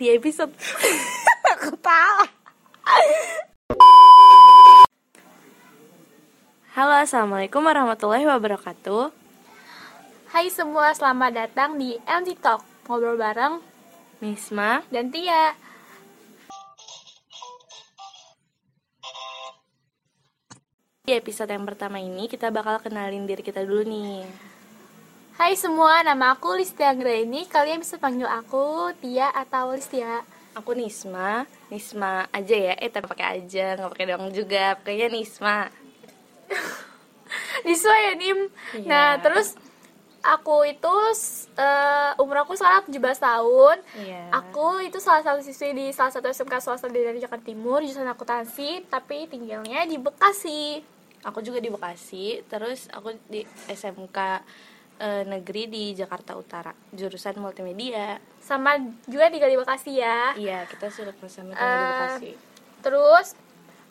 di episode aku tahu. Halo assalamualaikum warahmatullahi wabarakatuh. Hai semua, selamat datang di MT Talk. Ngobrol bareng Misma. dan Tia. Di episode yang pertama ini kita bakal kenalin diri kita dulu nih Hai semua, nama aku Listia Anggraini. Kalian bisa panggil aku Tia atau Listia. Aku Nisma, Nisma aja ya, eh tapi pakai aja, nggak pakai doang juga, pakainya Nisma. Niswa ya Nim? Iya. Nah terus aku itu eh, umur aku sekarang 17 tahun. Iya. Aku itu salah satu siswi di salah satu SMK swasta di dari Jakarta Timur Jurusan akuntansi Tapi tinggalnya di Bekasi. Aku juga di Bekasi, terus aku di SMK eh, negeri di Jakarta Utara, jurusan multimedia. Sama juga di Bekasi ya. Iya, kita sudah bersama tinggal di Eh, Bekasi. Terus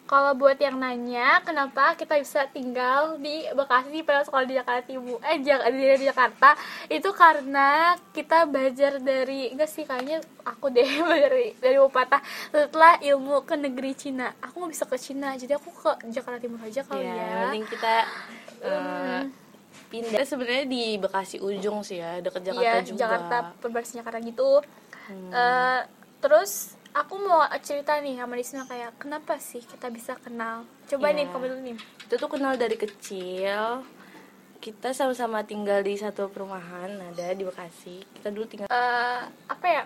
kalau buat yang nanya kenapa kita bisa tinggal di Bekasi padahal sekolah di Jakarta Timur? Eh Jak- di, di Jakarta. Itu karena kita belajar dari enggak sih kayaknya aku deh dari dari pepatah setelah ilmu ke negeri Cina. Aku nggak bisa ke Cina jadi aku ke Jakarta Timur aja kali Iya, ya. mending kita eh, pindah. Sebenarnya di Bekasi ujung sih ya, deket Jakarta Iya, juga. Jakarta perbatasan Jakarta gitu Eh, terus aku mau cerita nih sama Risma kayak kenapa sih kita bisa kenal coba Iya. nih kamu dulu nih Kita tuh kenal dari kecil. Kita sama-sama tinggal di satu perumahan ada di Bekasi. Kita dulu tinggal eh apa ya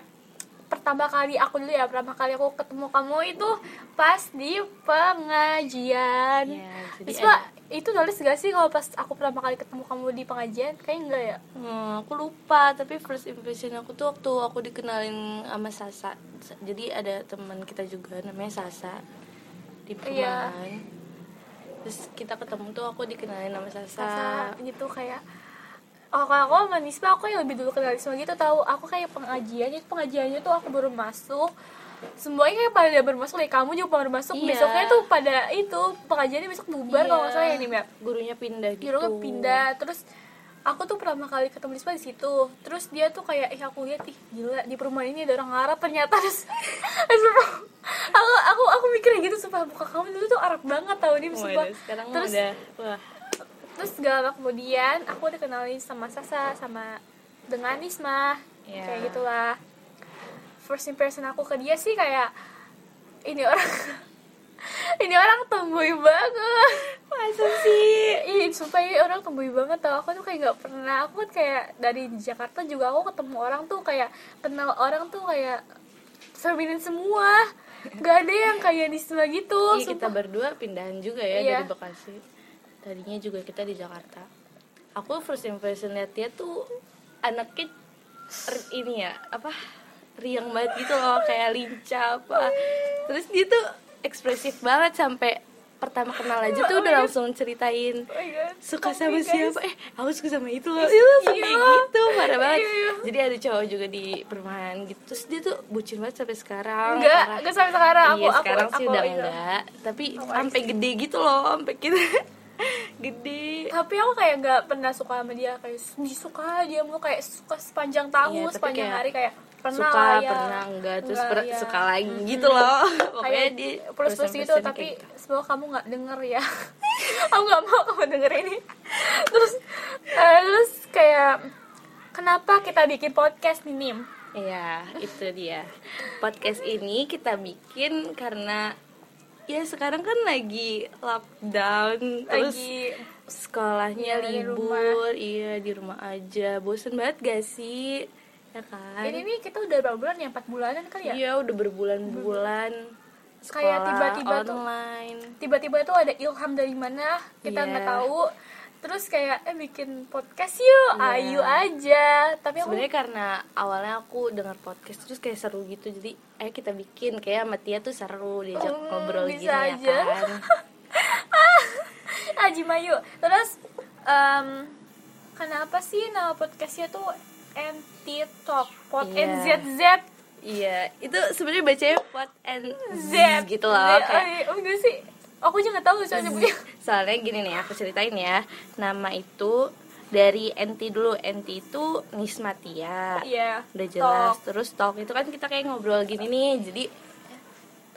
pertama kali aku dulu ya pertama kali aku ketemu kamu itu pas di pengajian Iya, jadi Risma, ada- itu nulis gak sih kalau pas aku pertama kali ketemu kamu di pengajian kayak enggak ya Hmm, aku lupa, tapi first impression aku tuh waktu aku dikenalin sama Sasa. Sa- Jadi ada teman kita juga namanya Sasa di Iya. perumahan. Terus kita ketemu tuh aku dikenalin sama Sasa. Rasa gitu kayak Oh, kalau aku sama aku yang lebih dulu kenal Nisba gitu tahu Aku kayak pengajian, itu pengajiannya tuh aku baru masuk Semuanya kayak pada baru masuk, kayak kamu juga baru masuk Iya. Besoknya tuh pada itu, pengajiannya besok bubar kalau nggak salah ya nih, Mbak Gurunya pindah gitu. Kan pindah. Terus aku tuh pertama kali ketemu Risma di situ. Terus dia tuh kayak ih aku lihat ih gila di perumahan ini ada orang Arab ternyata. Terus, terus aku aku aku mikirnya gitu supaya muka kamu dulu tuh Arab banget tau nih sumpah. sekarang terus udah wah. terus gak lama kemudian aku dikenalin sama Sasa sama dengan Nisma Iya. kayak gitulah first impression aku ke dia sih kayak ini orang ini orang tomboy banget Masa sih? Ih, sumpah ini orang tomboy banget tau Aku tuh kayak gak pernah Aku kan kayak dari Jakarta juga Aku ketemu orang tuh kayak Kenal orang tuh kayak Feminin semua Gak ada yang kayak di sana gitu Iya, kita berdua pindahan juga ya Iya. dari Bekasi. Tadinya juga kita di Jakarta. Aku first impression lihat dia tuh anaknya r- ini ya, apa? Riang banget gitu loh, kayak lincah apa. Terus dia tuh ekspresif banget sampai pertama kenal aja tuh udah langsung ceritain Oh suka sama siapa. Eh aku suka sama itu loh. Itu sampai Iya. gitu parah banget. Iya. jadi ada cowok juga di perumahan gitu. Terus dia tuh bucin banget sampai sekarang Enggak, enggak sampai sekarang. Aku iya aku, sekarang sih aku- udah iya. enggak. Tapi sampai gede gitu loh sampai kita gede. Tapi aku kayak gak pernah suka sama dia. Kayak disuka dia mau kayak suka sepanjang tahun Iya, Sepanjang kayak hari kayak pernah suka ya pernah enggak terus Enggak, per- iya. suka lagi gitu loh pokoknya dia plus plus gitu tapi gitu. semoga kamu nggak denger ya aku nggak mau kamu denger ini terus eh, terus kayak kenapa kita bikin podcast nih Nim Iya, itu dia. Podcast ini kita bikin karena ya sekarang kan lagi lockdown, terus lagi sekolahnya Iya, di libur, iya di rumah aja. Bosen banget gak sih? Ya kan? ini nih kita udah berapa bulan ya empat bulanan kali ya Iya, udah berbulan-bulan Kayak tiba-tiba tuh- online. tiba-tiba tuh ada ilham dari mana kita Iya. nggak tahu terus kayak eh bikin podcast yuk Iya. ayo aja tapi aku Sebenarnya karena awalnya aku dengar podcast terus kayak seru gitu, jadi ayo kita bikin kayak sama Tia tuh seru diajak Hmm, ngobrol bisa gini ya aja. kan. Aji Mayu terus em, kenapa sih nama podcastnya tuh NT Talk Pod Iya. NZZ Iya, itu sebenarnya bacanya pot and Z z gitu loh. Z. Kayak, oh, enggak sih aku juga nggak tahu soalnya nyebutnya soalnya gini nih, aku ceritain ya. Nama itu dari Enti dulu Enti itu Nismatia Iya. udah jelas Talk. terus talk itu kan kita kayak ngobrol gini nih jadi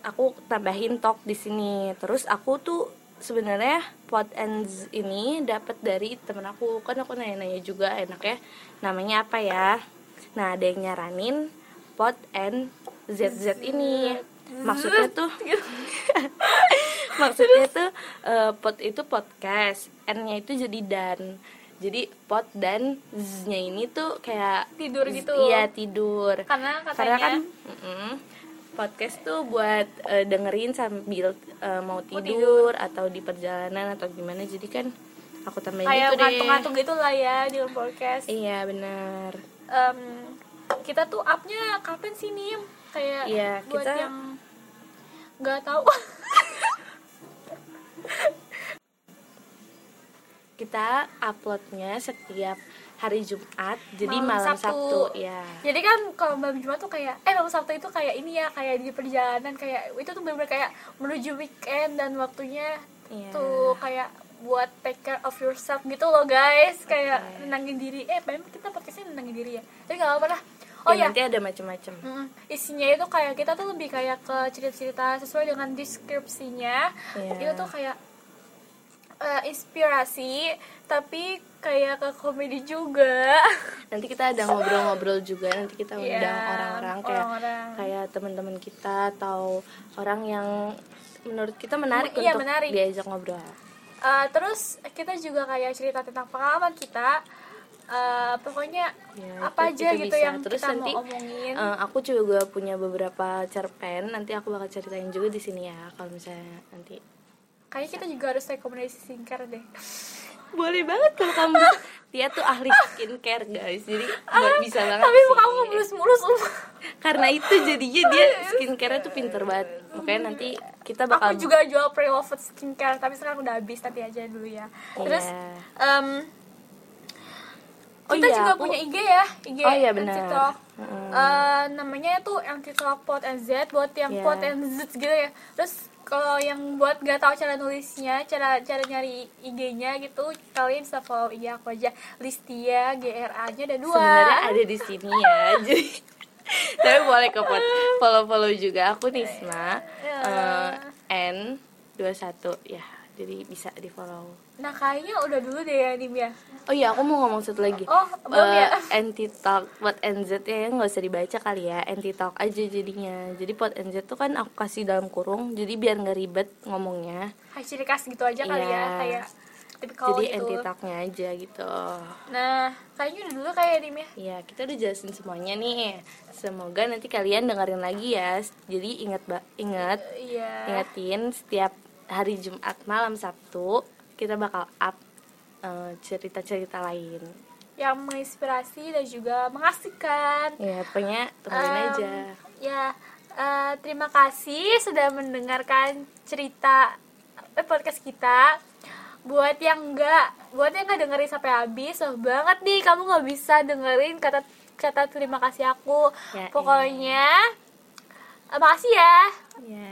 aku tambahin talk di sini terus aku tuh sebenarnya pot and Z ini dapat dari temen aku. Kan aku nanya-nanya juga enaknya namanya apa ya? Nah ada yang nyaranin pot and ZZ ini. Maksudnya tuh maksudnya tuh eh, pot itu podcast. N-nya itu jadi dan. Jadi pot dan z-nya ini tuh kayak Tidur gitu. iya tidur. Karena karena katanya kan mm-mm, podcast tuh buat eh, dengerin sambil eh, mau tidur, tidur. atau di perjalanan atau gimana jadi kan aku tambahin kayak itu deh ngantuk-ngantuk gitu lah ya di podcast. iya benar Em, kita tuh upnya kapan sih nih? Kayak Iya, buat kita- yang nggak tahu. kita uploadnya setiap hari Jumat jadi Malam malam, Sabtu. Sabtu. ya Jadi kan kalau malam Jumat tuh kayak eh malam Sabtu itu kayak ini ya kayak di perjalanan kayak itu tuh bener-bener kayak menuju weekend dan waktunya Iya. tuh kayak buat take care of yourself gitu loh guys kayak Oke. nenangin diri eh memang kita podcastnya nenangin diri ya tapi nggak apa-apa lah oh Ya, ya nanti ada macam-macam Mm, isinya itu kayak kita tuh lebih kayak ke cerita-cerita sesuai dengan deskripsinya Iya. itu tuh kayak eh, inspirasi tapi kayak ke komedi juga nanti kita ada ngobrol-ngobrol juga nanti kita Iya, undang orang-orang kayak orang-orang. kayak teman-teman kita atau orang yang menurut kita menarik Iya, untuk menarik. diajak ngobrol Eh, terus kita juga kayak cerita tentang pengalaman kita Eh, pokoknya Ya, apa itu- aja itu gitu bisa. yang Terus kita nanti, mau omongin Eh, aku juga punya beberapa cerpen nanti aku bakal ceritain juga di sini ya kalau misalnya nanti kayaknya kita juga harus rekomendasi skincare deh. Boleh banget kalau kamu dia tuh ahli skincare guys. Jadi nggak bisa banget Ah, tapi sih. kamu mulus-mulus karena itu jadinya dia skincare tuh pinter banget. Makanya nanti kita bakal aku juga jual pre loved skincare tapi sekarang udah habis nanti aja dulu ya. Terus Iya. Oh kita iya, juga aku- punya IG ya IG Oh iya, benar. TikTok Mm-mm. Eh, namanya tuh anti talk pot and z buat yang Iya. pot and z gitu ya. Terus kalau yang buat gak tahu cara nulisnya cara cara nyari IG-nya gitu kalian bisa follow IG aku aja. Listia G R A nya ada dua. Sebenarnya ada di sini ya jadi tapi boleh ke follow follow juga aku Nisma. Eh, N 21 ya jadi bisa di follow nah kayaknya udah dulu deh ya Dim ya. Oh iya aku mau ngomong satu lagi. Oh, belum ya? anti talk buat NZ ya nggak usah dibaca kali ya. Anti talk aja jadinya. Jadi pot NZ tuh kan aku kasih dalam kurung jadi biar nggak ribet ngomongnya. Kayak ciri khas gitu aja kali ya Iya. kayak tipikal jadi gitu. Anti talknya aja gitu. Nah kayaknya udah dulu kayak Dim ya? Ya, kita udah jelasin semuanya nih. Semoga nanti kalian dengerin lagi ya. Jadi ingat ba- ingat iya. ingatin setiap hari Jumat malam Sabtu kita bakal up eh, cerita-cerita lain. yang menginspirasi dan juga mengasihkan Ya, pokoknya tungguin Em, aja. Ya, eh, terima kasih sudah mendengarkan cerita eh, podcast kita. Buat yang enggak, buat yang enggak dengerin sampai habis, so banget nih kamu nggak bisa dengerin kata kata terima kasih aku. Ya, Pokoknya, eh, makasih ya. Ya.